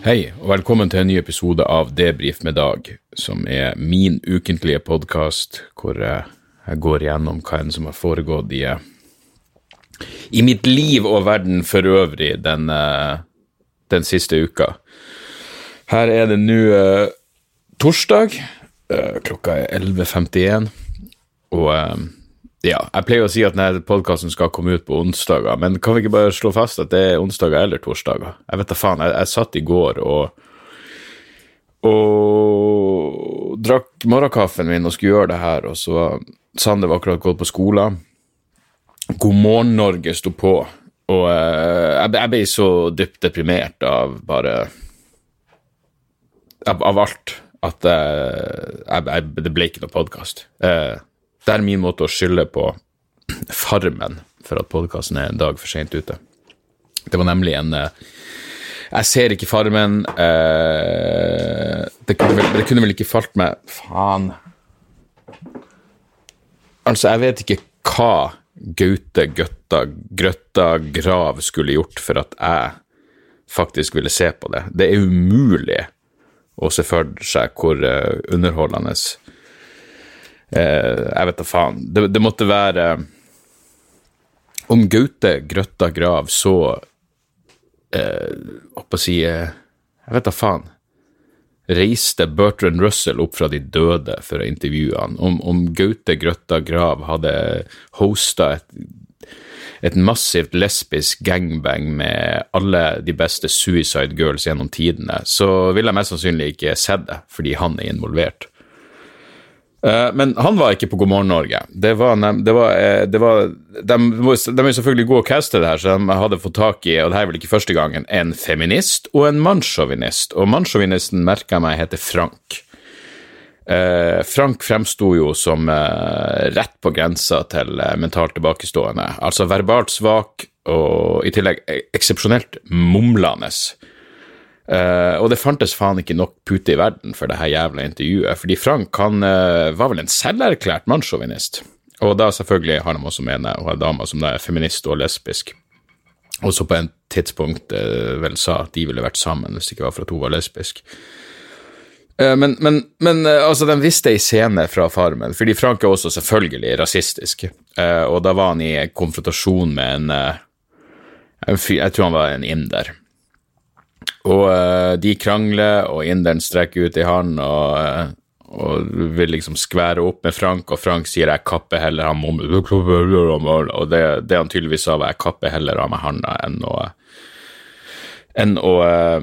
Hei, og velkommen til en ny episode av Debrif med Dag, som er min ukentlige podkast hvor jeg går gjennom hva enn som har foregått i, eh, i mitt liv og verden for øvrig den, eh, den siste uka. Her er det nå uh, torsdag, uh, klokka er 11.51, og eh, ja, jeg pleier å si at denne podkasten skal komme ut på onsdager, men kan vi ikke bare slå fast at det er onsdager eller torsdager? Jeg vet da faen. Jeg, jeg satt i går og og drakk morgenkaffen min og skulle gjøre det her, og så var Sander var akkurat gått på skolen. God morgen, Norge sto på, og eh, jeg, jeg ble så dypt deprimert av bare Av, av alt at eh, jeg, jeg, det ble ikke noe podkast. Eh, det er min måte å skylde på Farmen for at podkasten er en dag for seint ute. Det var nemlig en eh, Jeg ser ikke Farmen. eh, det, kunne vel, det kunne vel ikke falt meg Faen. Altså, jeg vet ikke hva Gaute Gøtta Grøtta Grav skulle gjort for at jeg faktisk ville se på det. Det er umulig å se for seg hvor eh, underholdende Jeg vet da faen. Det, det måtte være Om Gaute Grøtta Grav så eh, Håper å si eh, Jeg vet da faen. Reiste Bertrand Russell opp fra de døde for å intervjue han. Om, om Gaute Grøtta Grav hadde hosta et et massivt lesbisk gangbang med alle de beste Suicide Girls gjennom tidene, så ville jeg mest sannsynlig ikke sett det, fordi han er involvert. Eh, Men han var ikke på God morgen Norge. Det var, det var, eh, det var de, er selvfølgelig gode å caste det her, så de hadde fått tak i, og det her er vel ikke første gangen, en feminist og en mannssjåvinist. Og mannssjåvinisten merka jeg meg heter Frank. Eh, Frank fremsto jo som rett på grensa til mentalt tilbakestående. Altså verbalt svak og i tillegg eksepsjonelt mumlende. Eh, og det fantes faen ikke nok pute i verden for det her jævla intervjuet, fordi Frank han uh, var vel en selverklært mannssjåvinist. Og da selvfølgelig har de også med henne og dame som er feminist og lesbisk. Og så på en tidspunkt uh, vel sa at de ville vært sammen hvis det ikke var for at hun var lesbisk. Men, men, men altså, de visste ei scene fra Farmen, fordi Frank er også selvfølgelig rasistisk. Og da var han i konfrontasjon med en, en fyr Jeg tror han var en inder. Og uh, de krangler, og inderen strekker ut i han og, uh, og vil liksom skvære opp med Frank, og Frank sier 'jeg kapper heller ham om og det, det han tydeligvis sa, var 'jeg kapper heller av meg handa enn å, enn å uh,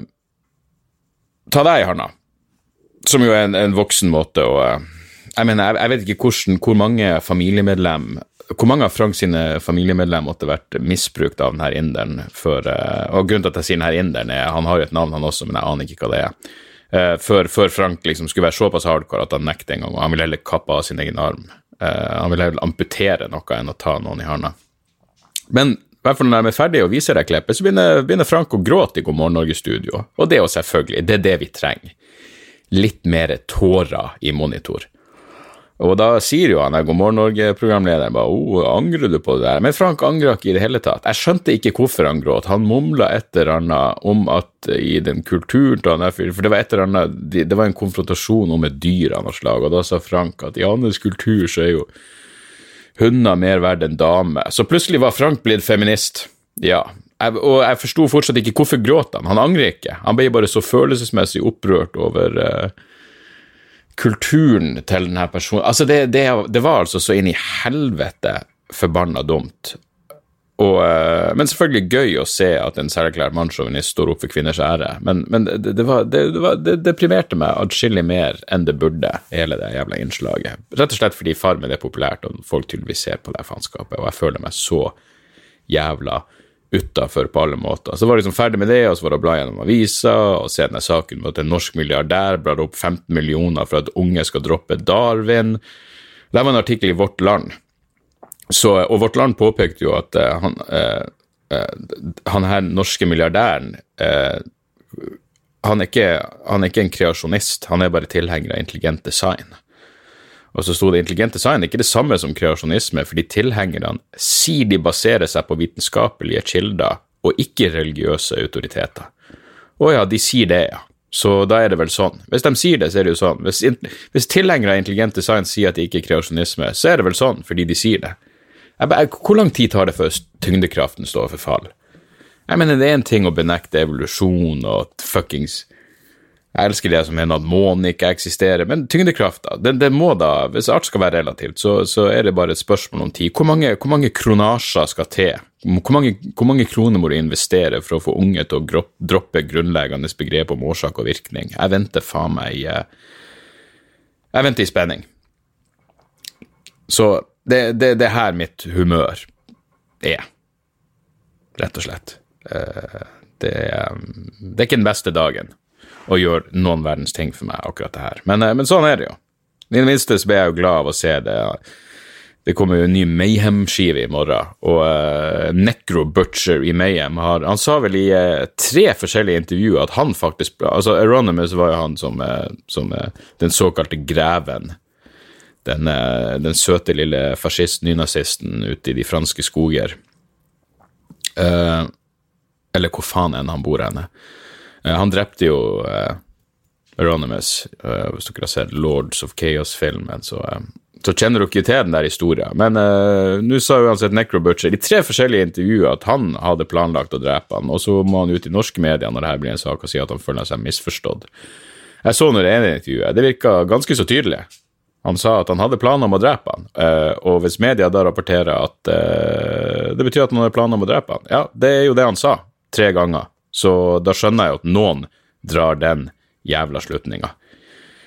ta deg i handa'. Som jo er en, en voksen måte å Jeg mener, jeg, jeg vet ikke hvordan, hvor mange familiemedlem hvor mange av Frank sine familiemedlem måtte vært misbrukt av denne inderen før eh, Og grunnen til at jeg sier denne inderen, er Han har jo et navn, han også, men jeg aner ikke hva det er. Eh, før, før Frank liksom skulle være såpass hardcore at han nekter en gang, og han ville heller kappe av sin egen arm. Eh, han ville heller amputere noe enn å ta noen i hånda. Men i hvert fall når de er ferdige og viser deg klippet, så begynner, begynner Frank å gråte i God morgen Norge-studio. Og det er jo selvfølgelig, det er det vi trenger. Litt mer tårer i monitor. Og da sier jo han der God morgen Norge-programlederen bare oh, angrer du på det der? Men Frank angra ikke i det hele tatt. Jeg skjønte ikke hvorfor han gråt. Han mumla et eller annet om at i den kulturen til han der fyren For det var et eller annet Det var en konfrontasjon om et dyr av noe slag, og da sa Frank at i hans kultur så er jo hunder mer verdt enn damer. Så plutselig var Frank blitt feminist. Ja. Jeg, og jeg forsto fortsatt ikke hvorfor gråt han. Han angrer ikke. Han ble bare så følelsesmessig opprørt over eh, kulturen til denne personen. Altså, det, det, det var altså så inn i helvete forbanna dumt. Og, eh, men selvfølgelig gøy å se at en selverklært mannssjåvinist står opp for kvinners ære. Men, men det, det, var, det, var, det deprimerte meg adskillig mer enn det burde, hele det jævla innslaget. Rett og slett fordi Farmen er populært, og folk tydeligvis ser på det faenskapet, og jeg føler meg så jævla utafor på alle måter. Så var jeg liksom ferdig med det, og så var det å bla gjennom aviser og se denne saken med at en norsk milliardær blar opp 15 millioner for at unge skal droppe Darwin. Det var en artikkel i Vårt Land så, og Vårt Land påpekte jo at uh, han, uh, uh, han her norske milliardæren han er, ikke, han, er ikke, en kreasjonist, han er bare tilhenger av intelligent design. Og så sto det intelligent design ikke det samme som kreasjonisme, fordi tilhengerne sier de baserer seg på vitenskapelige kilder og ikke religiøse autoriteter. Å ja, de sier det, ja. Så da er det vel sånn. Hvis de sier det, så er det jo sånn. Hvis, hvis tilhengere av intelligent design sier at det ikke er kreasjonisme, så er det vel sånn fordi de sier det. Bare, hvor lang tid tar det før tyngdekraften står for fall? Jeg mener, det er en ting å benekte evolusjon og fuckings Jeg elsker det som mener at månen ikke eksisterer, men tyngdekrafta, den, den, må da Hvis alt skal være relativt, så, så, er det bare et spørsmål om tid. Hvor mange, hvor mange kronasjer skal til? Hvor mange, hvor mange, kroner må du investere for å få unge til å droppe grunnleggende begrep om årsak og virkning? Jeg venter faen meg i Jeg venter i spenning. Så det, det, det her mitt humør er, rett og slett. Eh, det, det, er ikke den beste dagen å gjøre noen verdens ting for meg, akkurat det her. Men, eh, men sånn er det jo. I det minste så ble jeg jo glad av å se det. Det kommer jo en ny Mayhem-skive i morgen, og uh, Necro Butcher i Mayhem har Han sa vel i uh, tre forskjellige intervjuer at han faktisk Altså, Eronimus var jo han som, uh, som den såkalte greven den, den søte lille fascist-nynazisten ute i de franske skoger. Eller hvor faen enn han bor henne. Uh, han drepte jo uh, Euronymous, hvis dere har sett Lords of Chaos-filmen, så, så, kjenner dere til den der historien. Men nå sa uansett Necrobutcher i tre forskjellige intervjuer at han hadde planlagt å drepe han, og så må han ut i norske medier når det her blir en sak og si at han føler seg misforstått. Jeg så nå det ene intervjuet, det virka ganske så tydelig. Han sa at han hadde planer om å drepe han, uh, og hvis media da rapporterer at uh, det betyr at han hadde planer om å drepe han, ja, det er jo det han sa, tre ganger. Så da skjønner jeg jo at noen drar den jævla slutninga.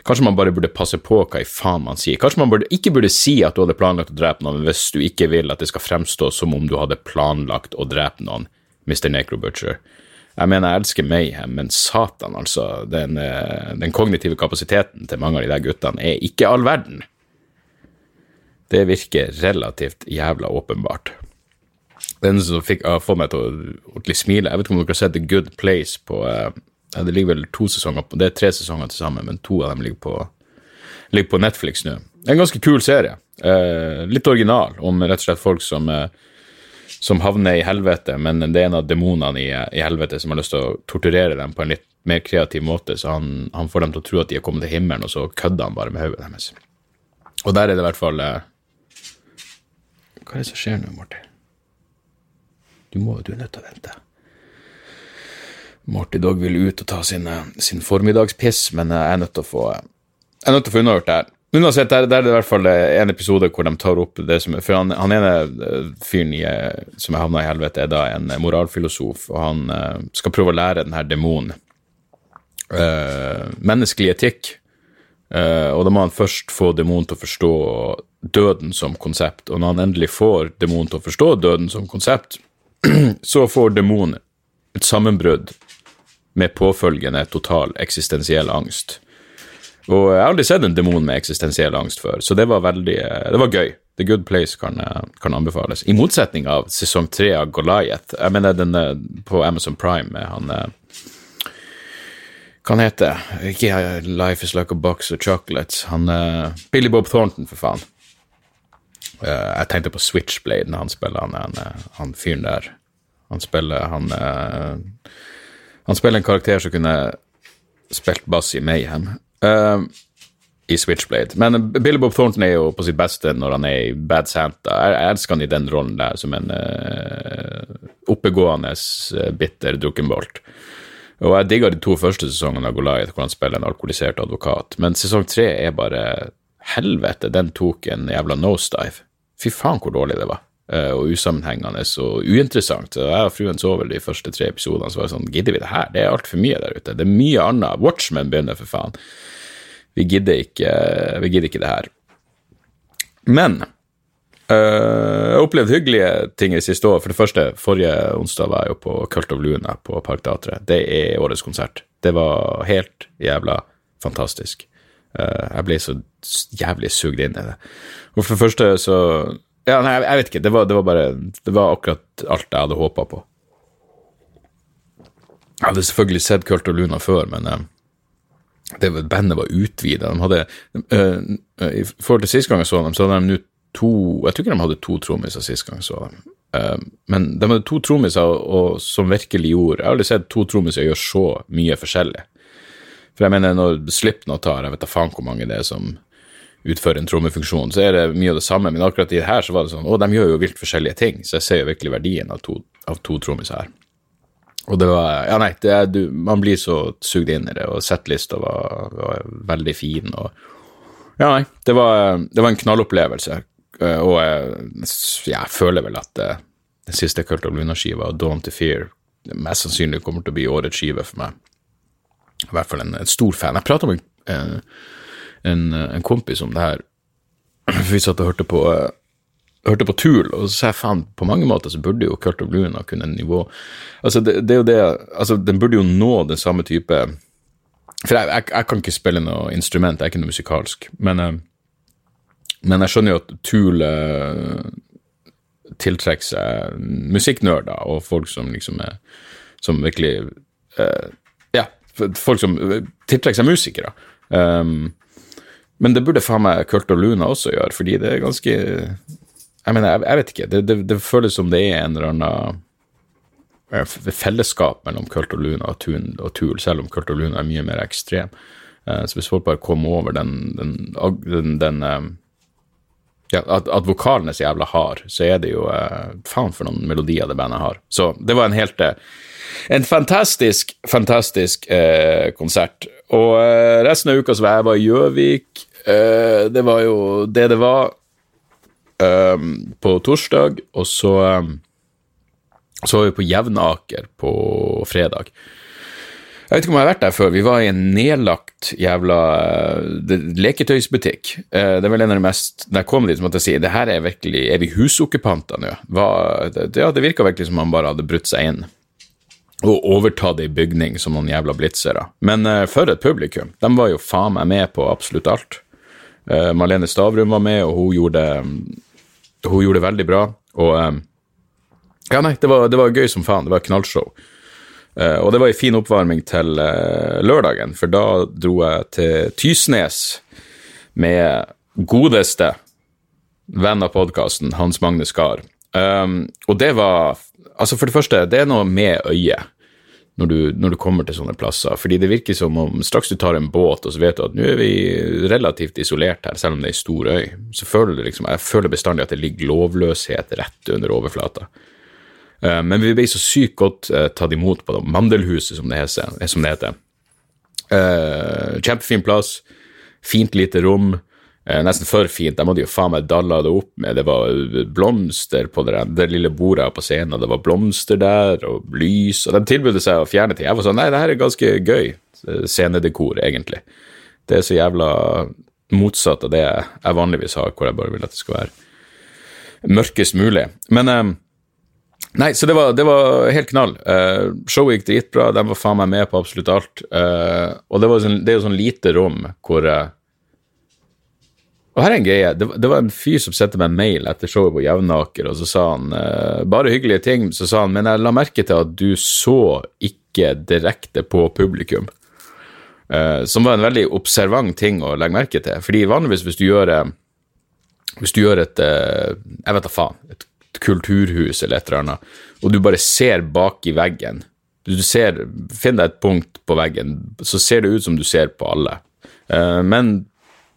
Kanskje man bare burde passe på hva i faen man sier. Kanskje man burde, ikke burde si at du hadde planlagt å drepe noen hvis du ikke vil at det skal fremstå som om du hadde planlagt å drepe noen, Mr. Necrobutcher. Jeg mener, jeg elsker Mayhem, men satan, altså. Den, eh, den, kognitive kapasiteten til mange av de der guttene er ikke all verden. Det virker relativt jævla åpenbart. Den som fikk, uh, få meg til å ordentlig smile Jeg vet ikke om dere har sett The Good Place på uh, Det ligger vel to sesonger på Det er tre sesonger til sammen, men to av dem ligger på, ligger på Netflix nå. En ganske kul serie. Uh, litt original, om rett og slett folk som som havner i helvete, men det er en av demonene i, i, helvete som har lyst til å torturere dem på en litt mer kreativ måte, så han, han får dem til å tro at de er kommet til himmelen, og så kødder han bare med hodet deres. Og der er det i hvert fall eh, Hva er det som skjer nå, Morty? Du må du er nødt til å vente. Morty Dog vil ut og ta sin, eh, sin formiddagspiss, men jeg er nødt til å få jeg er nødt til å få unnagjort det her. Uansett, der, der er det i hvert fall en episode hvor de tar opp det som For han, han ene eh, fyren eh, som er havna i helvete, er da en moralfilosof, og han uh, skal prøve å lære den her demonen uh, menneskelig etikk. Uh, og da må han først få demonen til å forstå døden som konsept. Og når han endelig får demonen til å forstå døden som konsept, så får demonen et sammenbrudd med påfølgende total eksistensiell angst. Og jeg har aldri sett en demon med eksistensiell angst før, så det var veldig Det var gøy. The Good Place kan, kan anbefales. I motsetning av sesong tre av Goliath. Jeg mener den på Amazon Prime med han Hva han heter Ikke Life Is Like a Box of Chocolates. Han Billy Bob Thornton, for faen. Jeg tenkte på Switchblade når han spiller han, han, han fyren der. Han spiller han Han spiller en karakter som kunne spilt bass i Mayhem. Uh, I Switchblade. Men Billy Bob Thornton er jo på sitt beste når han er i Bad Santa. Jeg, elsker han i den rollen der, som en uh, oppegående, bitter drukkenbolt. Og jeg digger de to første sesongene av Goliath, hvor han spiller en alkoholisert advokat. Men sesong tre er bare Helvete, den tok en jævla nosedive. Fy faen, hvor dårlig det var. eh, og usammenhengende og uinteressant. Så jeg og fruen så vel de første tre episodene, så var det sånn Gidder vi det her? Det er altfor mye der ute. Det er mye annet. Watchmen begynner, for faen. Vi gidder ikke, vi gidder ikke det her. Men Uh, jeg opplevde hyggelige ting det siste år. For det første, forrige onsdag var jeg jo på Cult of Luna på Parkteatret. Det er årets konsert. Det var helt jævla fantastisk. Uh, jeg ble så jævlig sugd inn i det. Og for det første så Ja, nei, jeg, vet ikke. Det var, det var, bare Det var akkurat alt jeg hadde håpa på. Jeg hadde selvfølgelig sett Cult og Luna før, men uh, det, bandet var utvida. De hadde I forhold til sist gang jeg så dem, så hadde de nå to Jeg tror ikke de hadde to trommiser sist gang jeg så dem. Uh, men de hadde to trommiser som virkelig gjorde Jeg har aldri sett to trommiser gjøre så mye forskjellig. For jeg mener, når Slipknot tar Jeg vet da faen hvor mange det er som utfører en trommefunksjon, så er det mye av det samme, men akkurat i det her så var det sånn Å, de gjør jo vilt forskjellige ting, så jeg ser jo virkelig verdien av to, av to trommiser her. Og det var Ja, nei, er, du, man blir så sugd inn i det, og settlista var, var veldig fin, og Ja, nei, det var, det var en knallopplevelse. Eh, og jeg, jeg føler vel at uh, den siste Cult of Luna-skiva, Dawn to Fear, mest sannsynlig kommer til å bli årets skive for meg. I hvert fall en, en stor fan. Jeg prata med en, en, en, kompis om det her. Vi satt og hørte på uh, hørte på Tool, og så sa jeg faen, på mange måter så burde jo Kurt of Luna kunne nivå Altså, det, det, er jo det Altså, den burde jo nå den samme type For jeg, jeg, jeg kan ikke spille noe instrument, jeg er ikke noe musikalsk, men uh, men jeg skjønner jo at Tool tiltrekker seg musikknerder og folk som liksom er Som virkelig Ja, folk som tiltrekker seg musikere. Um, men det burde faen meg Kurt og Luna også gjøre, fordi det er ganske Jeg mener, jeg, jeg vet ikke. Det, det, det, føles som det er en eller annen eh, fellesskap mellom Kurt og Luna og, Tun, og Tool, selv om Kurt og Luna er mye mer ekstrem. Uh, så hvis folk bare kommer over den, den, den, den um, ja, at, at, vokalen er så jævla hard, så er det jo eh, faen for noen melodier det bandet har. Så det var en helt En fantastisk, fantastisk eh, konsert. Og resten av uka så var jeg bare i Gjøvik. Det var jo det det var på torsdag, og så så var vi på Jevnaker på fredag. Jeg vet ikke om jeg har vært der før. Vi var i en nedlagt jævla det, leketøysbutikk. Eh, det er vel en av de mest Da jeg kom dit, så måtte jeg si det her er virkelig Er vi husokkupanter nå? Ja, det virka virkelig som man bare hadde brutt seg inn og overtatt ei bygning som noen jævla blitzere. Men uh, for et publikum. De var jo faen meg med på absolutt alt. Uh, Marlene Stavrum var med, og hun gjorde, hun gjorde det veldig bra. Og um, ja, nei, det var, det var gøy som faen. Det var knallshow. Uh, og det var ei en fin oppvarming til uh, lørdagen, for da dro jeg til Tysnes med godeste venn av podkasten, Hans Magne Skar. Um, og det var Altså, for det første, det er noe med øyet når du, når du, kommer til sånne plasser. Fordi det virker som om straks du tar en båt, og så vet du at nå er vi relativt isolert her, selv om det er ei stor øy, så føler du liksom Jeg føler bestandig at det ligger lovløshet rett under overflata. Eh, men vi ble så sykt godt uh, tatt imot på det. Mandelhuset, som det, heter. Som det heter. Uh, kjempefin plass. Fint lite rom. Uh, nesten for fint. De hadde jo faen meg dalla det opp med Det var blomster på det, det lille bordet på scenen, og det var blomster der, og lys, og de tilbød seg å fjerne ting. Jeg var sånn Nei, det her er ganske gøy scenedekor, egentlig. Det er så jævla motsatt av det jeg vanligvis har, hvor jeg bare vil at det skal være mørkest mulig. Men Nei, så det var, det var helt knall. Uh, showet gikk dritbra, de var faen meg med på absolutt alt. Uh, og det, sånn, det, er jo sånn lite rom hvor uh, Og her er en greie. Det, det, var en fyr som sendte meg en mail etter showet på Jevnaker, og så sa han bare hyggelige ting. Så sa han men jeg la merke til at du så ikke direkte på publikum. som var en veldig observant ting å legge merke til. Fordi vanligvis hvis du gjør hvis du gjør et Jeg vet da faen. et kulturhus eller et eller annet, og du bare ser bak i veggen du ser, Finn deg et punkt på veggen, så ser det ut som du ser på alle. Uh, men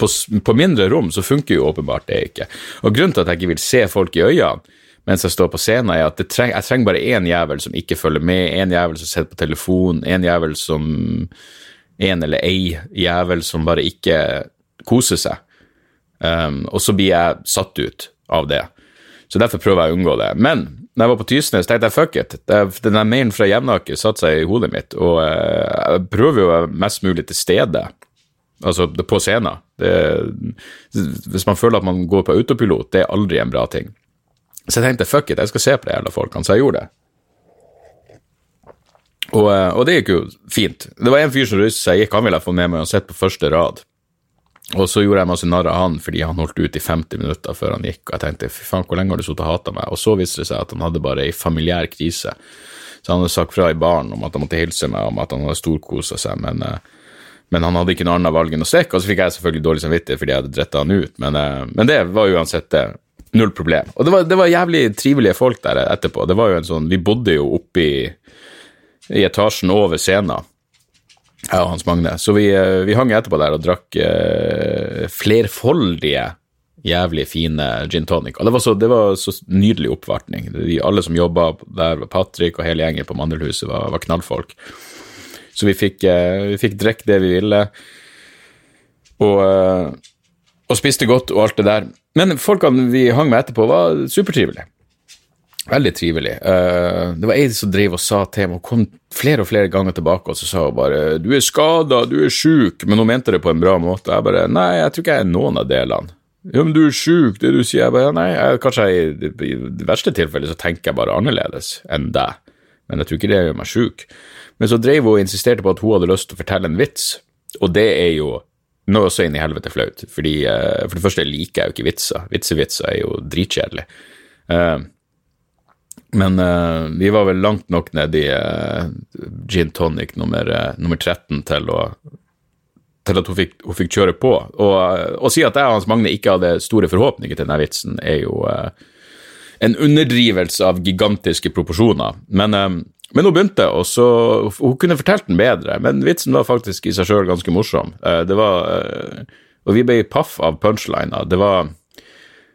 på, på, mindre rom så funker jo åpenbart det ikke. Og Grunnen til at jeg ikke vil se folk i øynene mens jeg står på scenen, er at treng, jeg trenger bare én jævel som ikke følger med, én jævel som sitter på telefon, én jævel som En eller ei jævel som bare ikke koser seg. Um, og så blir jeg satt ut av det. Så derfor prøver jeg å unngå det. Men når jeg var på Tysnes, tenkte jeg fuck it. Den mailen fra Jevnaker satte seg i hodet mitt, og eh, jeg prøver jo å være mest mulig til stede. Altså på scenen. Det, hvis man føler at man går på autopilot, det er aldri en bra ting. Så jeg tenkte fuck it, jeg skal se på de jævla folkene, så jeg gjorde det. Og, eh, og det gikk jo fint. Det var en fyr som røyste seg, han ville jeg få med meg og sett på første rad. Og så gjorde jeg masse narr av han fordi han holdt ut i 50 minutter før han gikk, og jeg tenkte fy faen, hvor lenge har du sittet og hata meg? Og så viste det seg at han hadde bare ei familiær krise. Så han hadde sagt fra i baren om at han måtte hilse meg, om at han hadde storkosa seg, men, eh, men han hadde ikke noe annet valg enn å stikke, og så fikk jeg selvfølgelig dårlig samvittighet fordi jeg hadde dretta han ut, men, eh, men det var uansett det. Null problem. Og det var, det var jævlig trivelige folk der etterpå. Det var jo en sånn, Vi bodde jo oppi i etasjen over scenen, jeg og Hans Magne. Så vi, eh, vi hang etterpå der og drakk eh, flerfoldige jævlig fine gin tonic. Og det var så, det var så nydelig oppvartning. De, alle som jobba der, Patrick og hele gjengen på Mandelhuset, var, var knallfolk. Så vi fikk, eh, vi fikk drikke det vi ville, og, eh, og spiste godt og alt det der. Men folkene vi hang med etterpå, var supertrivelige. Veldig trivelig. Eh, det var ei som drev og sa til meg, hun kom flere og flere ganger tilbake og så sa hun bare 'du er skada, du er sjuk', men hun mente det på en bra måte. Jeg bare 'nei, jeg tror ikke jeg er noen av delene'. Ja, men du er sjuk, det du sier. Jeg bare, nei, jeg, kanskje jeg, i det verste tilfellet så tenker jeg bare annerledes enn deg, men jeg tror ikke det gjør meg sjuk. Men så drev hun og insisterte på at hun hadde lyst til å fortelle en vits, og det er jo noe så inn i helvete flaut, fordi uh, for det første liker jeg jo ikke vitser. Vitsevitser er jo dritkjedelig. Uh, men uh, vi var vel langt nok nedi i gin tonic nummer, nummer 13 til å til at hun fikk, hun fikk kjøre på. Og å si at jeg og Hans Magne ikke hadde store forhåpninger til denne vitsen, er jo en underdrivelse av gigantiske proporsjoner. Men, men hun begynte, og så Hun kunne fortalt den bedre, men vitsen var faktisk i seg sjøl ganske morsom. Eh, det var eh, Og vi ble paff av punchlina. Det var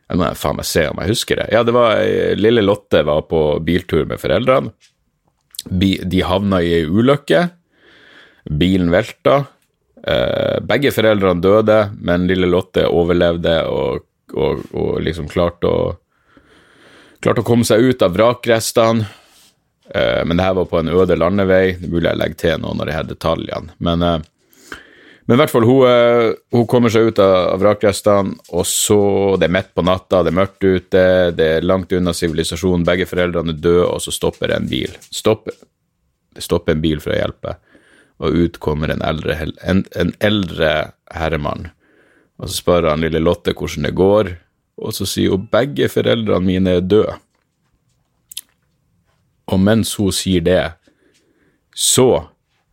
jeg må faen meg se om jeg husker det. Ja, det var Lille Lotte var på biltur med foreldrene. De havna i ei ulykke. Bilen velta. Eh, begge foreldrene døde, men lille Lotte overlevde og, og, og liksom klarte å Klarte å komme seg ut av vrakrestene. Eh, men det her var på en øde landevei. Det er mulig jeg legger til noen av de her detaljene. Men, eh, men i hvert fall, hun, eh, hun kommer seg ut av vrakrestene, og så Det er midt på natta, det er mørkt ute, det er langt unna sivilisasjonen, begge foreldrene er døde, og så stopper en bil. Stopper. Det stopper en bil for å hjelpe, og ut kommer en eldre, en, en eldre herremann. Og så spør han lille Lotte hvordan det går, og så sier hun begge foreldrene mine er døde. Og mens hun sier det, så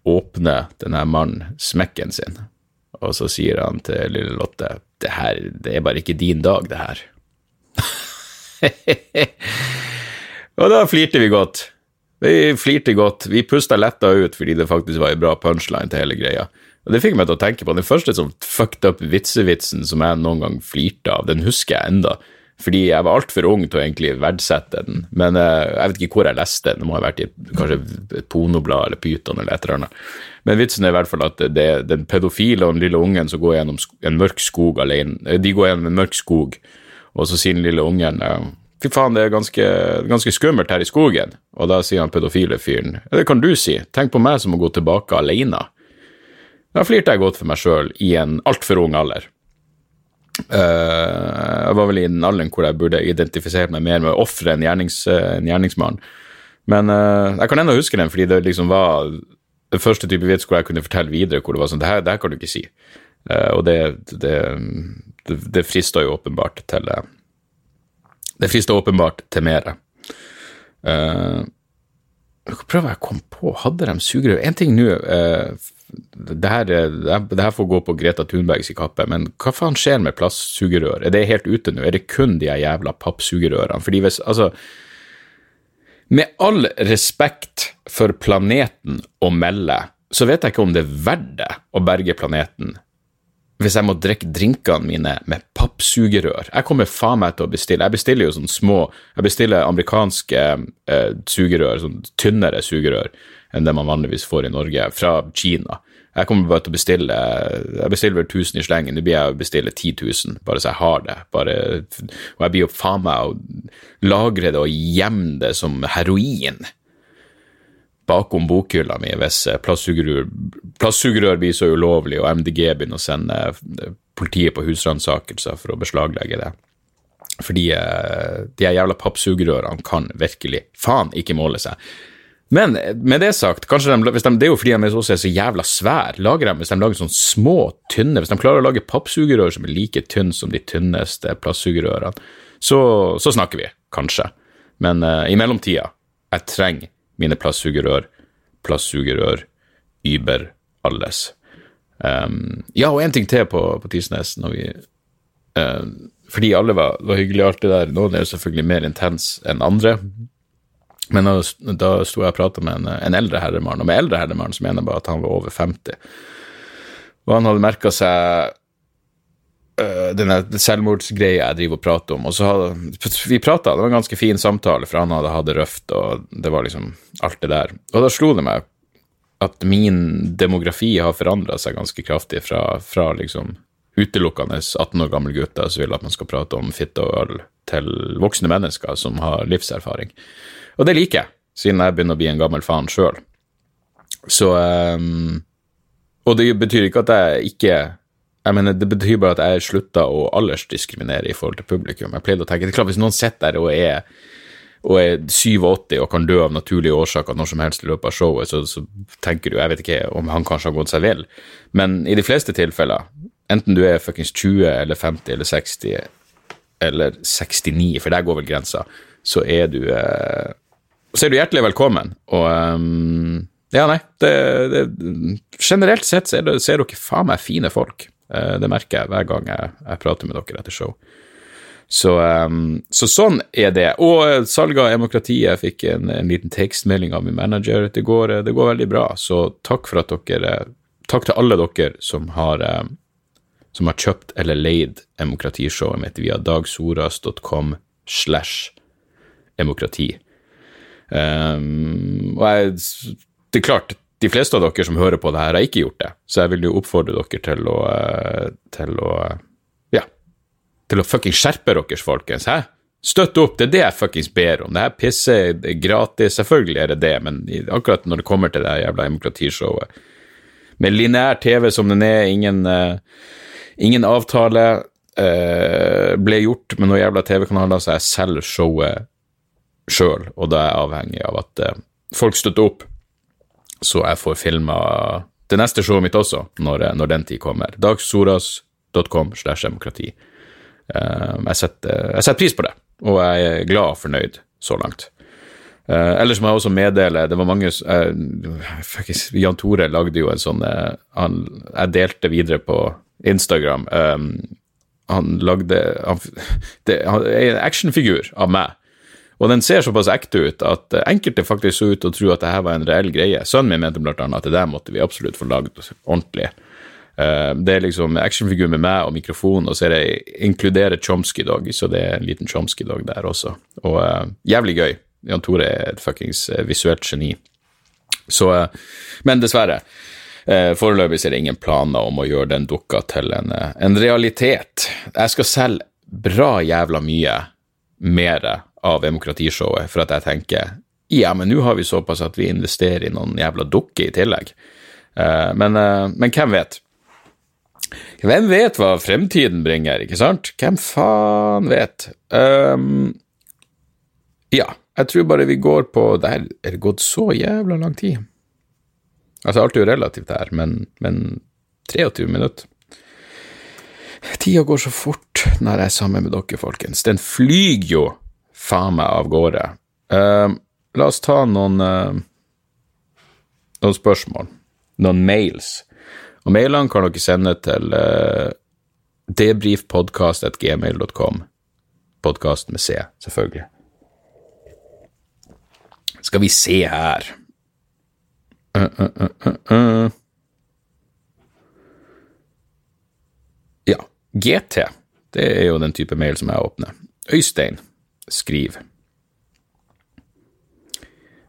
åpner denne mannen smekken sin, og så sier han til lille Lotte det her, det er bare ikke din dag, det her. og da flirte vi godt. Vi flirte godt. Vi pusta letta ut fordi det faktisk var en bra punchline til hele greia. Og Det fikk meg til å tenke på den første sånn fucked up vitsevitsen som jeg noen gang flirte av. Den husker jeg enda, fordi jeg var altfor ung til å egentlig verdsette den. Men eh, jeg vet ikke hvor jeg leste den. Det må ha vært i kanskje et pornoblad eller Pyton eller et eller annet. Men vitsen er i hvert fall at det er den pedofile og den lille ungen som går gjennom en mørk skog alene. Eh, De går gjennom en mørk skog, og så sier den lille ungen eh, Fy faen, det er ganske, ganske skummelt her i skogen. Og da sier han pedofile fyren det kan du si. Tenk på meg som må gå tilbake alene. Da flirte jeg godt for meg sjøl i en altfor ung alder. Eh, jeg var vel i den alderen hvor jeg burde identifisert meg mer med offeret enn gjernings, eh, en gjerningsmann. Men eh, jeg kan ennå huske den, fordi det liksom var den første type vits hvor jeg kunne fortelle videre hvor det var sånn Det her, det her kan du ikke si. Og det, det, det, det frister jo åpenbart til Det frista åpenbart til mer. Uh, prøver jeg å komme på, hadde de sugerør? En ting nå eh, det, her, er- det, her, får gå på Greta Thunbergs kappe, men hva faen skjer med plastsugerør? Er det helt ute nå? Er det kun de jævla pappsugerørene? Fordi hvis, altså Med all respekt for planeten å melde, så vet jeg ikke om det er verdt det å berge planeten hvis jeg må drikke drinkene mine med pappsugerør. Jeg kommer faen meg til å bestille Jeg bestiller jo sånne små Jeg bestiller amerikanske eh, sugerør, sånn tynnere sugerør enn det man vanligvis får i Norge, fra Kina. Jeg kommer bare til å bestille Jeg bestiller vel 1000 i slengen. Nå blir jeg å bestille 10 000, bare så jeg har det. Bare, og jeg blir jo faen meg å lagre det og gjemme det som heroin bakom bokhylla mi hvis plastsugerør, plassugerør blir så ulovlig og MDG begynner å sende politiet på husransakelser for å beslaglegge det. Fordi eh, de jævla pappsugerørene kan virkelig faen ikke måle seg. Men med det sagt, kanskje de, de, det er jo fordi de også er så jævla svære. Lager de, hvis de lager sånne små, tynne Hvis de klarer å lage pappsugerør som er like tynne som de tynneste plastsugerørene, så, så, snakker vi, kanskje. Men uh, i mellomtida, jeg trenger mine plastsugerør, plastsugerør, über alles. Um, ja, og en ting til på, på Tisnes, når vi uh, fordi alle var, var hyggelige, alt det der. Noen er jo selvfølgelig mer intens enn andre. Men da, da sto jeg og prata med en, en, eldre herremann, og med eldre herremann så mener jeg bare at han var over 50. Og han hadde merka seg uh, denne selvmordsgreia jeg driver og prater om. Og så hadde, vi prata, det var en ganske fin samtale, for han hadde hatt det røft, og det var liksom alt det der. Og da slo det meg at min demografi har forandra seg ganske kraftig fra, fra liksom utelukkende 18 år gamle gutter som vil at man skal prate om fitte og øl, til voksne mennesker som har livserfaring. Og det liker jeg, siden jeg begynner å bli en gammel faen sjøl. Så um, Og det betyr ikke at jeg ikke jeg mener, Det betyr bare at jeg slutta å aldersdiskriminere i forhold til publikum. Jeg pleide å tenke, det er klart Hvis noen sitter der og er og er 87 og kan dø av naturlige årsaker når som helst i løpet av showet, så, så, tenker du Jeg vet ikke om han kanskje har gått seg vill, men i de fleste tilfeller Enten du er fuckings 20 eller 50 eller 60 eller 69, for der går vel grensa, så er du eh, Så er du hjertelig velkommen. Og um, Ja, nei, det, det, Generelt sett så er, det, så er dere faen meg fine folk. Uh, det merker jeg hver gang jeg, jeg prater med dere etter show. Så, um, så, sånn er det. Og eh, salget av demokratiet, fikk en, en liten tekstmelding av min manager. Det går, det går, veldig bra, så takk for at dere Takk til alle dere som har um, som har kjøpt eller leid demokratishowet mitt via dagsoras.com slash demokrati. Um, og jeg, det er klart, de fleste av dere som hører på det her, har ikke gjort det, så jeg vil jo oppfordre dere til å, eh, til å ja, til å fucking skjerpe dere, folkens. Hæ? Støtt opp, det er det jeg fuckings ber om. Det her pisset er gratis, selvfølgelig er det det, men akkurat når det kommer til det jævla demokratishowet, med lineær TV som den er, ingen uh, Ingen avtale uh, ble gjort med noen jævla TV-kanaler, så jeg selger showet sjøl, og da er jeg avhengig av at eh, folk støtter opp, så jeg får filma det neste showet mitt også, når, når den tid kommer. dagsoras.com slash demokrati. Eh, jeg, setter, jeg setter pris på det, og jeg er glad og fornøyd så langt. Ellers må jeg også meddele Det var mange uh, Jan Tore lagde jo en sånn han, Jeg delte videre på Instagram. Han lagde han, det, han en actionfigur av meg. Og den ser såpass ekte ut at enkelte faktisk så ut til å tro at det her var en reell greie. Sønnen min mente blant annet at det der måtte vi absolutt få lagd ordentlig. Uh, det er liksom actionfigur med meg og mikrofon, og så er det inkluderer Chomsky-dog, så det er en liten Chomsky-dog der også. Og uh, jævlig gøy. Jan Tore er et fuckings uh, visuelt geni. Så Men dessverre. Uh, foreløpig er det ingen planer om å gjøre den dukka til en, eh, en realitet. Jeg skal selge bra jævla mye mer av demokratishowet, for at jeg tenker ja, men nå har vi såpass at vi investerer i noen jævla dukker i tillegg. Eh, men, men, hvem vet? Hvem vet hva fremtiden bringer, ikke sant? Hvem faen vet? Um, ja, jeg tror bare vi går på Det er det gått så jævla lang tid. Altså, alt er jo relativt her, men, men 23 minutter. Tida går så fort når jeg er sammen med dere, folkens. Den flyr jo faen meg av gårde. Uh, la oss ta noen, uh, noen spørsmål. Noen mails. Og mailene kan dere sende til uh, debrifpodkast.gmail.com. Podkast med C, selvfølgelig. Skal vi se her Uh, uh, uh, ja, GT. Det er jo den type mail som jeg åpner. Øystein skriver.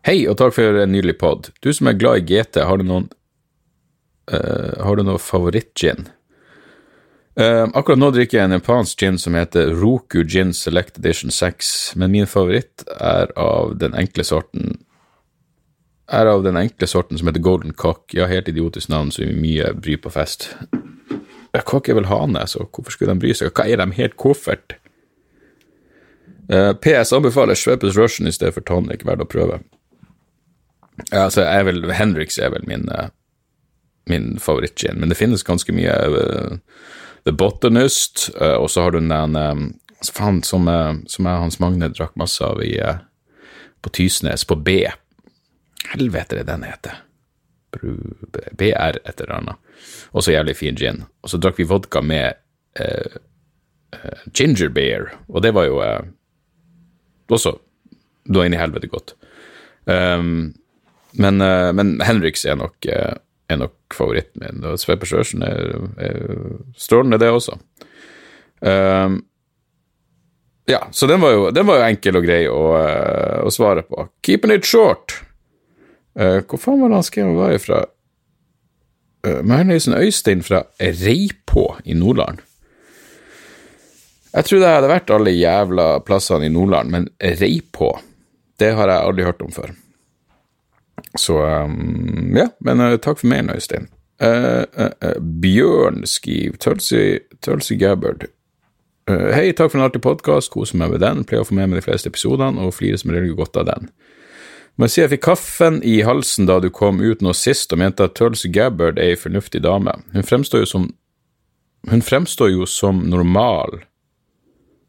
Hei, og takk for en nydelig pod. Du som er glad i GT, har du noen uh, har du noe favorittgin? Uh, akkurat nå drikker jeg en japansk gin som heter Roku Gin Select Edition 6, men min favoritt er av den enkle sorten er av den enkle sorten som heter Golden Cock. Ja, helt idiotisk navn, så mye bry på fest. Cock er vel hane, så hvorfor skulle de bry seg? Hva er de helt koffert? Uh, PS anbefaler Schweppes Russian i stedet for tonic, verdt å prøve. Ja, altså, jeg er vel, Henriks er vel min, uh, min favorittgin, men det finnes ganske mye uh, The Botanist, uh, og så har du den um, faen, som, som jeg, Hans Magne drakk masse av i, på Tysnes, på B. Helvete, det den heter. BR et eller annet. Også jævlig fin gin. Og så drakk vi vodka med ginger beer, og det var jo også da inn i helvete godt. Um, men, men Henriks er nok er nok favoritten min. Og Sveper Sjørsen er, er, strålende, det også. Um, ja, så den var, jo, den var jo enkel og grei å, uh, å svare på. Keeping it short. Uh, hvor faen var det han skrev var ifra? Uh, Mernøysen Øystein fra Reipå i Nordland. Jeg trodde jeg hadde vært alle jævla plassene i Nordland, men Reipå, det har jeg aldri hørt om før. Så um, ja, men uh, takk for mailen, Øystein. Uh, uh, Bjørn skriver Tølsi Gabbard. Hei, takk for en artig podkast, koser meg med den, pleier å få med meg de fleste episodene og flirer som regel godt av den. Må jeg si jeg fikk kaffen i halsen da du kom ut nå sist og mente at Tulsi Gabbard er ei fornuftig dame. Hun fremstår jo som Hun fremstår jo som normal.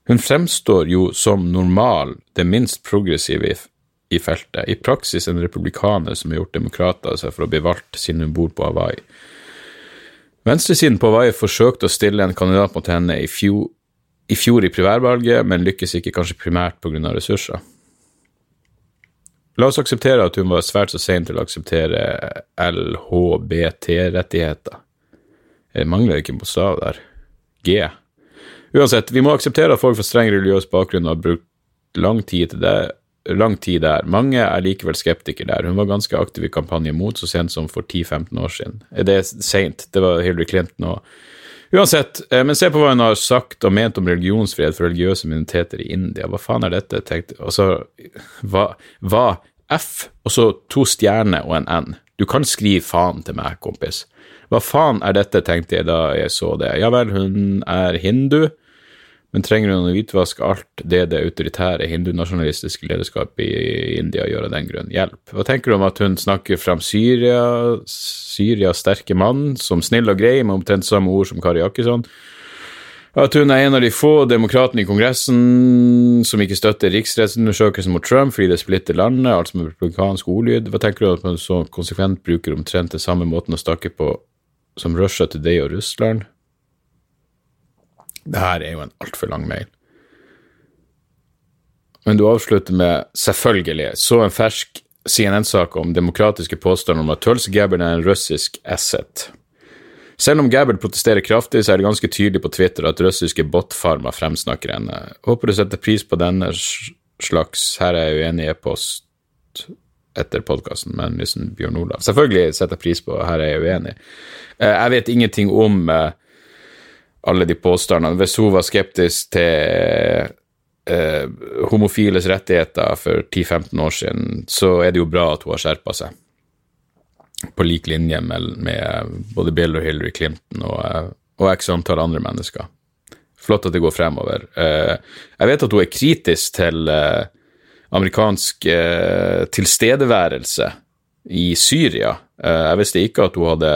Hun fremstår jo som normal, det minst progressive i feltet. I praksis en republikaner som har gjort demokrater seg for å bli valgt siden hun bor på Hawaii. Venstresiden på Hawaii forsøkte å stille en kandidat mot henne i fjor i, fjor i primærvalget, men lykkes ikke kanskje primært pga. ressurser. La oss akseptere at hun var svært så sein til å akseptere LHBT-rettigheter. Det mangler ikke en bokstav der. G. Uansett, vi må akseptere at folk fra streng religiøs bakgrunn har brukt lang tid til det, lang tid der. Mange er likevel skeptikere der. Hun var ganske aktiv i kampanje mot så sent som for 10-15 år siden. Det Er seint? Det var Hillary Clinton òg. Uansett, eh, men se på hva hun har sagt og ment om religionsfrihet for religiøse minoriteter i India. Hva faen er dette? Og så, hva, hva F, og så to stjerner og en N. Du kan skrive faen til meg, kompis. Hva faen er dette, tenkte jeg da jeg så det. Ja vel, hun er hindu men trenger hun å hvitvaske alt det det autoritære hindunasjonalistiske lederskapet i India gjør av den grunn? Hjelp. Hva tenker du om at hun snakker fram Syria, Syrias sterke mann, som snill og grei, med omtrent samme ord som Kari Jakkesson? At hun er en av de få demokratene i Kongressen som ikke støtter riksrettsundersøkelsen mot Trump fordi det splitter landet, altså med republikansk ordlyd. Hva tenker du om at hun så konsekvent bruker omtrent den samme måten å snakke på som Russia Today og Russland? Det her er jo en altfor lang mail. Men du avslutter med 'selvfølgelig'. Så en fersk CNN-sak om demokratiske påstander om at Tulsi Gabbard er en russisk asset. Selv om Gabbard protesterer kraftig, så er det ganske tydelig på Twitter at russiske botfarmer fremsnakker henne. Håper du setter pris på denne slags Her er jeg uenig i e-post etter podkasten, men liksom Bjørn Olav Selvfølgelig setter jeg pris på Her er jeg uenig. Eh, jeg vet ingenting om eh, alle de påstandene. Hvis hun var skeptisk til eh, homofiles rettigheter for 10-15 år siden, så er det jo bra at hun har skjerpa seg. På lik linje med, med, både Bill og Hillary Clinton og, og x antall andre mennesker. Flott at det går fremover. Jeg vet at hun er kritisk til amerikansk eh, tilstedeværelse i Syria. Eh, jeg visste ikke at hun hadde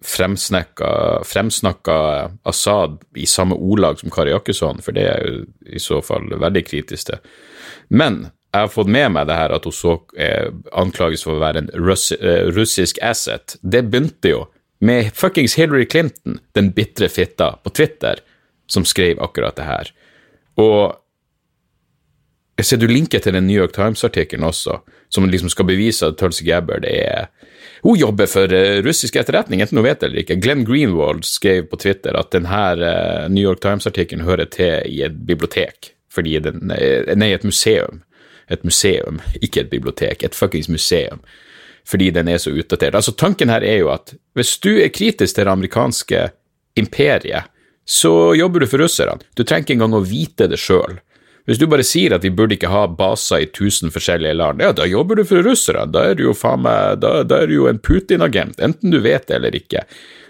fremsnakka Assad i samme ordlag som Kari Jakkesson, for det er jo i så fall veldig kritisk til. Men jeg har fått med meg det her at hun så eh, anklages for å være en russ, eh, russisk asset. Det begynte jo med fuckings Hillary Clinton, den bitre fitta, på Twitter, som skrev akkurat det her. Og jeg ser du linker til den New York Times-artikkelen også, som liksom skal bevise at Tulsi Gabbard er hun jobber for uh, russisk etterretning, enten hun vet det eller ikke. Glenn Greenwald skrev på Twitter at denne uh, New York Times-artikkelen hører til i et bibliotek, fordi den uh, Nei, et museum. Et museum, ikke et bibliotek. Et fuckings museum. fordi den er så utdatert. Altså, tanken her er jo at hvis du er kritisk til det amerikanske imperiet, så jobber du for russerne. Du trenger ikke engang å vite det sjøl. Hvis du bare sier at vi burde ikke ha baser i tusen forskjellige land, ja, da jobber du for russere, Da er du jo faen meg da, da er du jo en Putin-agent, enten du vet det eller ikke.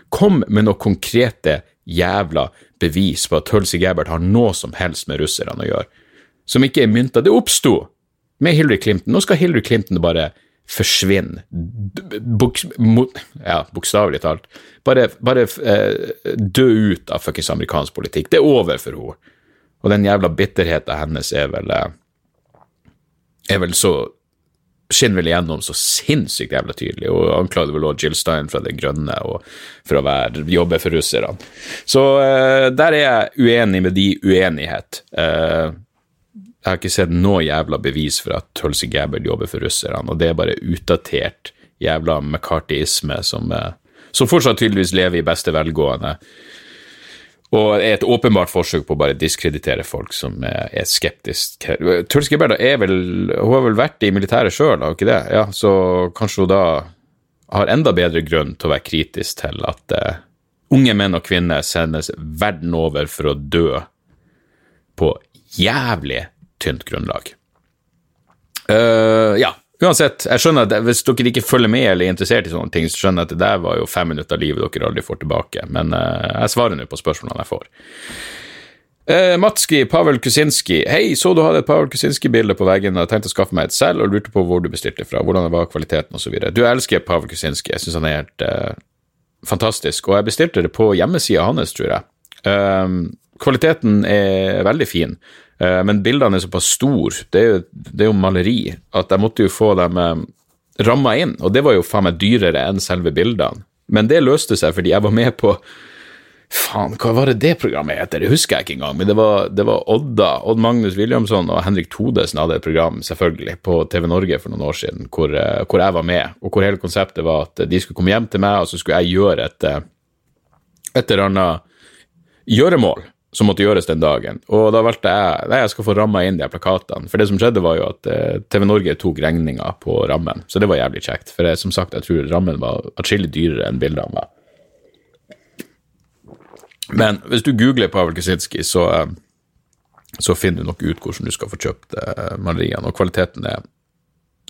Kom med noe konkrete jævla bevis på at Tulsi Gabbert har noe som helst med russerne å gjøre, som ikke er mynta. Det oppsto med Hillary Clinton. Nå skal Hillary Clinton bare forsvinne. Bok, ja, bokstavelig talt. Bare, bare eh, dø ut av fuckings amerikansk politikk. Det er over for henne. Og den jævla bitterheten hennes er vel eh, er vel så skinner vel igjennom så sinnssykt jævla tydelig, og anklager vel også Jill Stein fra Det Grønne og for å være, jobbe for russerne. Så uh, der er jeg uenig med de uenighet. Uh, jeg har ikke sett noe jævla bevis for at Tulsi Gabbard jobber for russerne, og det er bare utdatert jævla McCartyisme som, uh, som fortsatt tydeligvis lever i beste velgående. Og er et åpenbart forsøk på å bare diskreditere folk som er skeptiske. Truls Gabbard er vel Hun har vel vært i militæret sjøl, har hun ikke det? Ja, så kanskje hun da har enda bedre grunn til å være kritisk til at uh, unge menn og kvinner sendes verden over for å dø på jævlig tynt grunnlag. Uh, ja, Uansett, jeg skjønner at hvis dere ikke følger med eller er interessert i sånne ting, så skjønner jeg at det der var jo fem minutter av livet dere aldri får tilbake, men uh, jeg svarer nå på spørsmålene jeg får. Uh, Matski Pavel Kusinski. Hei, så du hadde et Pavel Kusinski-bilde på veggen og tenkte å skaffe meg et selv, og lurte på hvor du bestilte fra, hvordan det var kvaliteten osv. Du elsker Pavel Kusinski, jeg syns han er helt uh, fantastisk, og jeg bestilte det på hjemmesida hans, tror jeg. kvaliteten er veldig fin. Eh, men bildene er såpass store, det er, jo, det er jo maleri, at jeg måtte jo få dem eh, ramma inn, og det var jo faen meg dyrere enn selve bildene. Men det løste seg fordi jeg var med på Faen, hva var det det programmet heter? Det husker jeg ikke engang. Men det var, det var Odda, Odd Magnus Williamson og Henrik Thodesen hadde et program, selvfølgelig, på TV Norge for noen år siden, hvor, eh, hvor, jeg var med. Og hvor hele konseptet var at de skulle komme hjem til meg, og så skulle jeg gjøre et, et eller annet gjøremål som måtte gjøres den dagen. Og da valgte jeg nei, jeg skal få ramma inn de plakatene. For det som skjedde, var jo at eh, TV Norge tok regninga på rammen, så det var jævlig kjekt. For jeg, som sagt, jeg tror rammen var atskillig dyrere enn bildene var. Men hvis du googler Pavel Kaczynski, så, eh, så finner du nok ut hvordan du skal få kjøpt eh, maleriene, og kvaliteten er,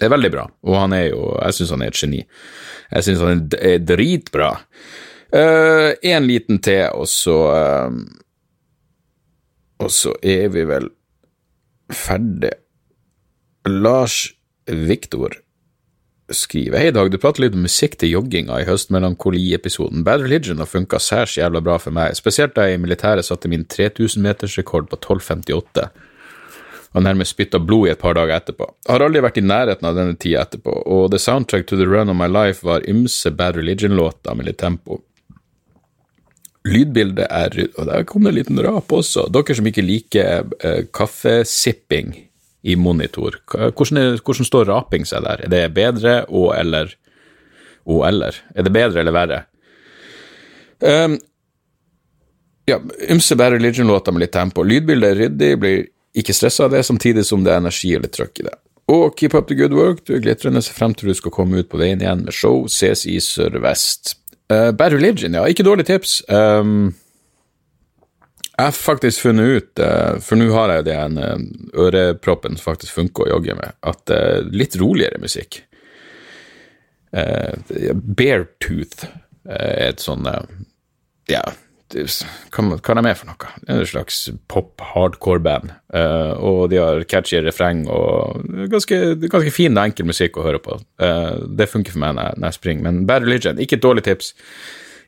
er veldig bra. Og han er jo Jeg syns han er et geni. Jeg syns han er dritbra. Uh, en liten til, og så uh, og så er vi vel ferdig. Lars Viktor skriver Hei, Dag, du prater litt om musikk til jogginga i høstmelankoli-episoden. Bad Religion har funka særs jævla bra for meg, spesielt da jeg i militæret satte min 3000-metersrekord på 12,58 og nærmest spytta blod i et par dager etterpå. Jeg har aldri vært i nærheten av denne tida etterpå, og The Soundtrack to the Run of My Life var ymse Bad Religion-låter med litt tempo. Lydbildet er Og der kom det en liten rap også. Dere som ikke liker uh, kaffesipping i monitor, hvordan, er, hvordan, står raping seg der? Er det bedre og eller og eller? Er det bedre eller verre? Um, ja, ymse Bad Religion-låter med litt tempo. Lydbildet er ryddig, blir ikke stressa av det, samtidig som det er energi og litt trøkk i det. Og keep up the good work, du er glitrende, ser frem til du skal komme ut på veien igjen med show, ses i Sør-Vest. Uh, Bad Religion, ja. Ikke dårlig tips. Um, jeg har faktisk funnet ut, uh, for nå har jeg jo den uh, øreproppen som faktisk funker å jogge med, at uh, litt roligere musikk Beartooth er et sånn Ja, hva, hva er de for noe? Det er et slags pop-hardcore-band. Uh, og de har catchy refreng og ganske, ganske fin og enkel musikk å høre på. Uh, det funker for meg når, jeg springer. Men Bad Religion, ikke et dårlig tips.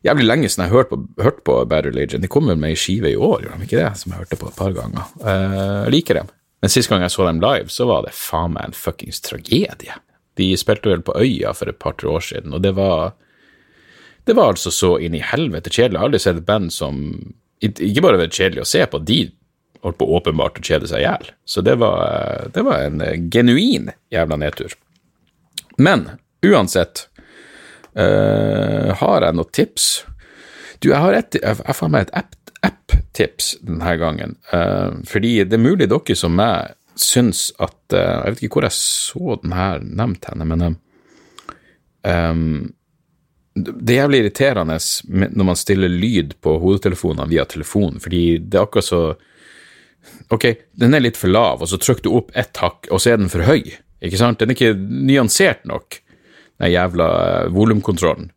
Jævlig lenge siden jeg har hørt på, hørt på Bad Religion. De kom vel med ei skive i år, gjorde de ikke det? Som jeg hørte på et par ganger. Uh, jeg liker dem. Men sist gang jeg så dem live, så var det faen meg en fuckings tragedie. De spilte vel på Øya for et par-tre år siden, og det var det var altså så inn i helvete kjedelig. Jeg har aldri sett et band som ikke bare vært kjedelig å se på, de holdt på åpenbart å kjede seg i hjel. Så det var, det var, en genuin jævla nedtur. Men uansett uh, har jeg noen tips. Du, jeg har et, jeg får meg et app-tips app denne gangen. Uh, fordi det er mulig dere som meg syns at uh, Jeg vet ikke hvor jeg så den her nevnt henne, men um, Det jævlig irriterende når man stiller lyd på hodetelefonene via telefon, fordi det er akkurat så Ok, den er litt for lav, og så trykker du opp ett hakk, og så er den for høy. Ikke sant? Den er ikke nyansert nok, den jævla eh, volumkontrollen.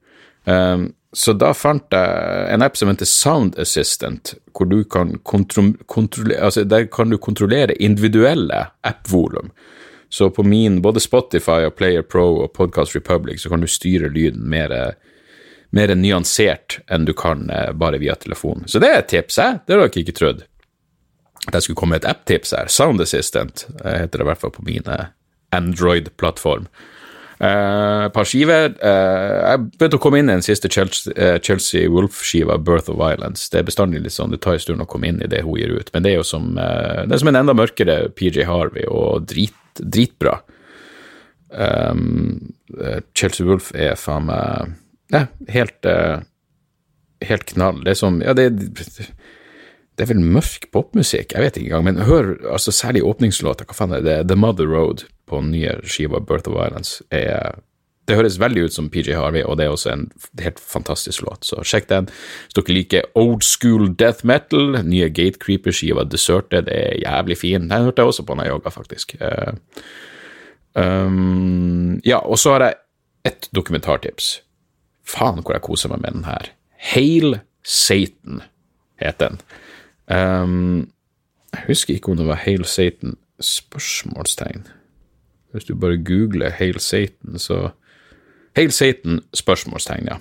Um, så da fant jeg en app som heter Sound Assistant, hvor du kan kontro kontrolle- altså der kan du kontrollere individuelle app-volum. Så på min, både Spotify og Player Pro og Podcast Republic, så kan du styre lyden mer, mer nyansert enn du kan eh, bare via telefon. Så det er et tips, jeg. Det har dere ikke trodd. Jeg skulle komme et app-tips her. Sound Assistant eh, heter det i hvert fall på min eh, Android-plattform. Et Et par skiver. Uh, jeg begynte å komme inn i den siste Chelsea, eh, Wolf-skiva, Birth of Violence. Det er bestandig litt sånn, det tar en stund å komme inn i det hun gir ut, men det er jo som, eh, det er som en enda mørkere PJ Harvey, og drit, dritbra. Um, Chelsea Wolf er faen meg ja, helt, uh, helt knall. Det er som Ja, det, det er vel mørk popmusikk, jeg vet ikke engang, men hør altså særlig åpningslåta, hva faen er det? The Mother Road på nye skiva Birth of Violence er Det høres veldig ut som PJ Harvey, og det er også en helt fantastisk låt, så sjekk den. Hvis dere liker old school death metal, nye Gatecreeper-skiva Deserted er jævlig fin. Den hørte jeg også på når jeg jogga, faktisk. Um, ja, og så har jeg ett dokumentartips. Faen hvor jeg koser meg med den her. Hail Satan heter den. Um, jeg husker ikke om det var Hail Satan spørsmålstegn. Hvis du bare googler Hail Satan, så Hail Satan spørsmålstegn, ja.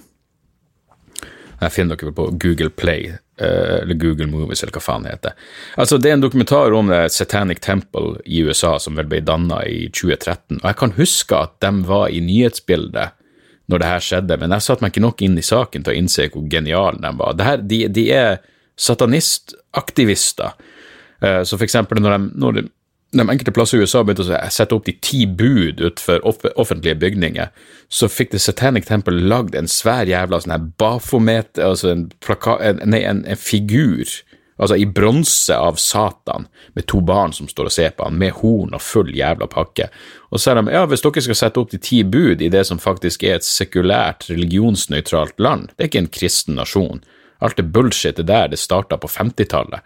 Jeg finner dere på Google Play, eh, eller Google Movies, eller hva faen det heter. Altså, det er en dokumentar om Satanic Temple i USA som vel ble danna i 2013, og jeg kan huske at de var i nyhetsbildet når det her skjedde, men jeg satte meg ikke nok inn i saken til å innse hvor geniale de var. Her, de, de er satanistaktivister. Eh, Så for eksempel når de, når de, de enkelte plasser i USA begynte å sette opp de ti bud utenfor offentlige bygninger, så fikk The Satanic Temple lagd en svær jævla sånn her bafomet, altså en, plaka, nei, en, en figur, altså i bronse av Satan, med to barn som står og ser på han, med horn og full jævla pakke. Og så er de, ja, hvis dere skal sette opp de ti bud i det som faktisk er et sekulært, religionsnøytralt land, det er ikke en kristen nasjon. Alt det bullshitet der, det starta på 50-tallet.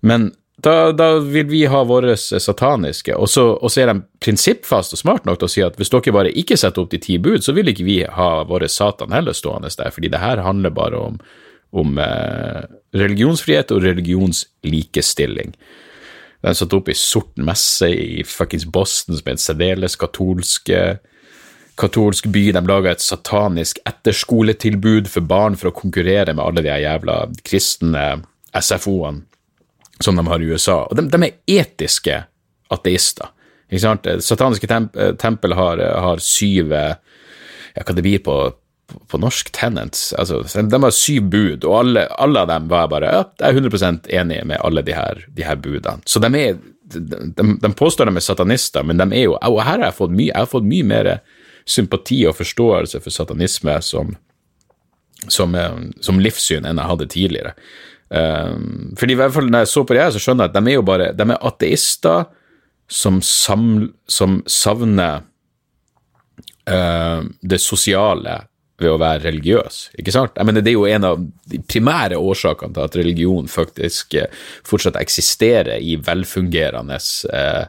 Men da, da vil vi ha våre sataniske, og så, og så er de prinsippfast og smart nok til å si at hvis dere bare ikke setter opp de ti bud, så vil ikke vi ha våre satan heller stående der, fordi det her handler bare om, om eh, religionsfrihet og religionslikestilling. Den satt opp i sort messe i fuckings Boston som er en særdeles katolsk eh, katolsk by. De laga et satanisk etterskoletilbud for barn for å konkurrere med alle de jævla kristne SFO-ene som de har i USA. Og de, de er etiske ateister. Ikke sant? Sataniske temp tempel har, har syv eh, Ja, hva det blir på, på, norsk? Tenants. Altså, de har syv bud, og alle, alle av dem var bare ja, jeg er 100 enig med alle de her, de her budene. Så de er de, de påstår de er satanister, men de er jo Og her har jeg fått mye, jeg har fått mye mer sympati og forståelse for satanisme som, som, eh, som livssyn enn jeg hadde tidligere. Um, fordi i hvert fall når jeg så på det her, så skjønner jeg at de er jo bare de er ateister som, saml, som savner uh, det sosiale ved å være religiøs, ikke sant? Jeg mener, det er jo en av de primære årsakene til at religion faktisk uh, fortsatt eksisterer i velfungerende uh,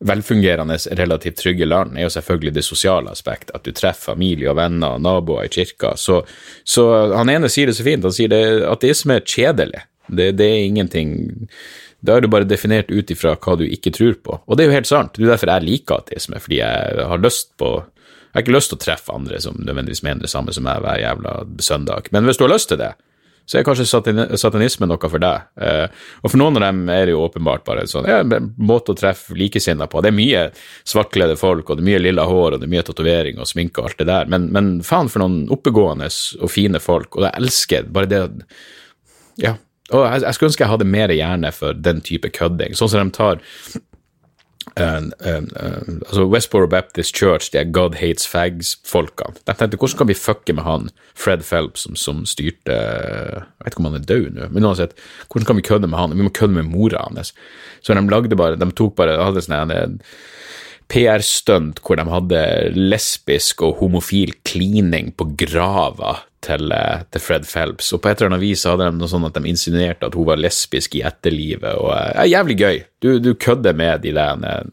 velfungerende, relativt trygge land er jo selvfølgelig det sosiale aspektet, at du treffer familie og venner og naboer i kirka. Så, så han ene sier det så fint, han sier det, ateisme er kjedelig. Det, det er ingenting Da er du bare definert ut ifra hva du ikke tror på. Og det er jo helt sant. Det er derfor jeg liker ateisme, fordi jeg har lyst på Jeg har ikke lyst til å treffe andre som nødvendigvis mener det samme som meg hver jævla søndag. Men hvis du har lyst til det, så er kanskje satanisme noe for deg. Eh, og for noen av dem er det jo åpenbart bare en sånn ja, måte å treffe likesinnede på. Det er mye svartkledde folk, og det er mye lilla hår, og det er mye tatovering og sminke og alt det der, men, men faen for noen oppegående og fine folk, og jeg elsker bare det Ja. Og jeg, jeg skulle ønske jeg hadde mer hjerne for den type kødding, sånn som de tar Uh, altså Westboro Baptist Church, de er God Hates Fags-folkene. De tenkte hvordan kan vi fucke med han Fred Phelps som, som styrte Jeg vet ikke om han er død nå, men uansett, hvordan kan vi kødde med han? Vi må kødde med mora hans. Så de lagde bare De tok bare hadde sånne PR-stunt hvor de hadde lesbisk og homofil klining på grava til, eh, til, Fred Phelps. Og på et eller annet vis hadde de noe sånn at de insinuerte at hun var lesbisk i etterlivet. og eh, ja, Jævlig gøy. Du, du kødder med de der eh,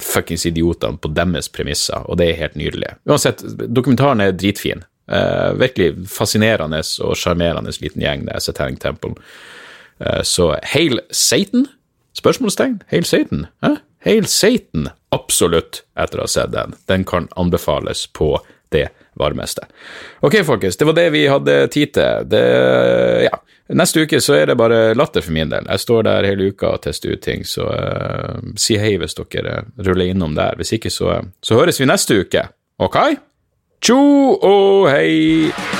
fuckings idiotene på deres premisser, og det er helt nydelig. Uansett, dokumentaren er dritfin. Uh, virkelig fascinerende og sjarmerende liten gjeng, det er Satanic Temple. Uh, så Hail Satan? Spørsmålstegn? Hail Satan? Hæ? Hail Satan, absolutt, etter å ha sett den. Den kan anbefales på det varmeste. Ok, folkens, det var det vi hadde tid til. Det, ja. Neste uke så er det bare latter for min del. Jeg står der hele uka og tester ut ting, så uh, si hei hvis dere ruller innom der. Hvis ikke, så, så høres vi neste uke. Ok? Tjo og hei!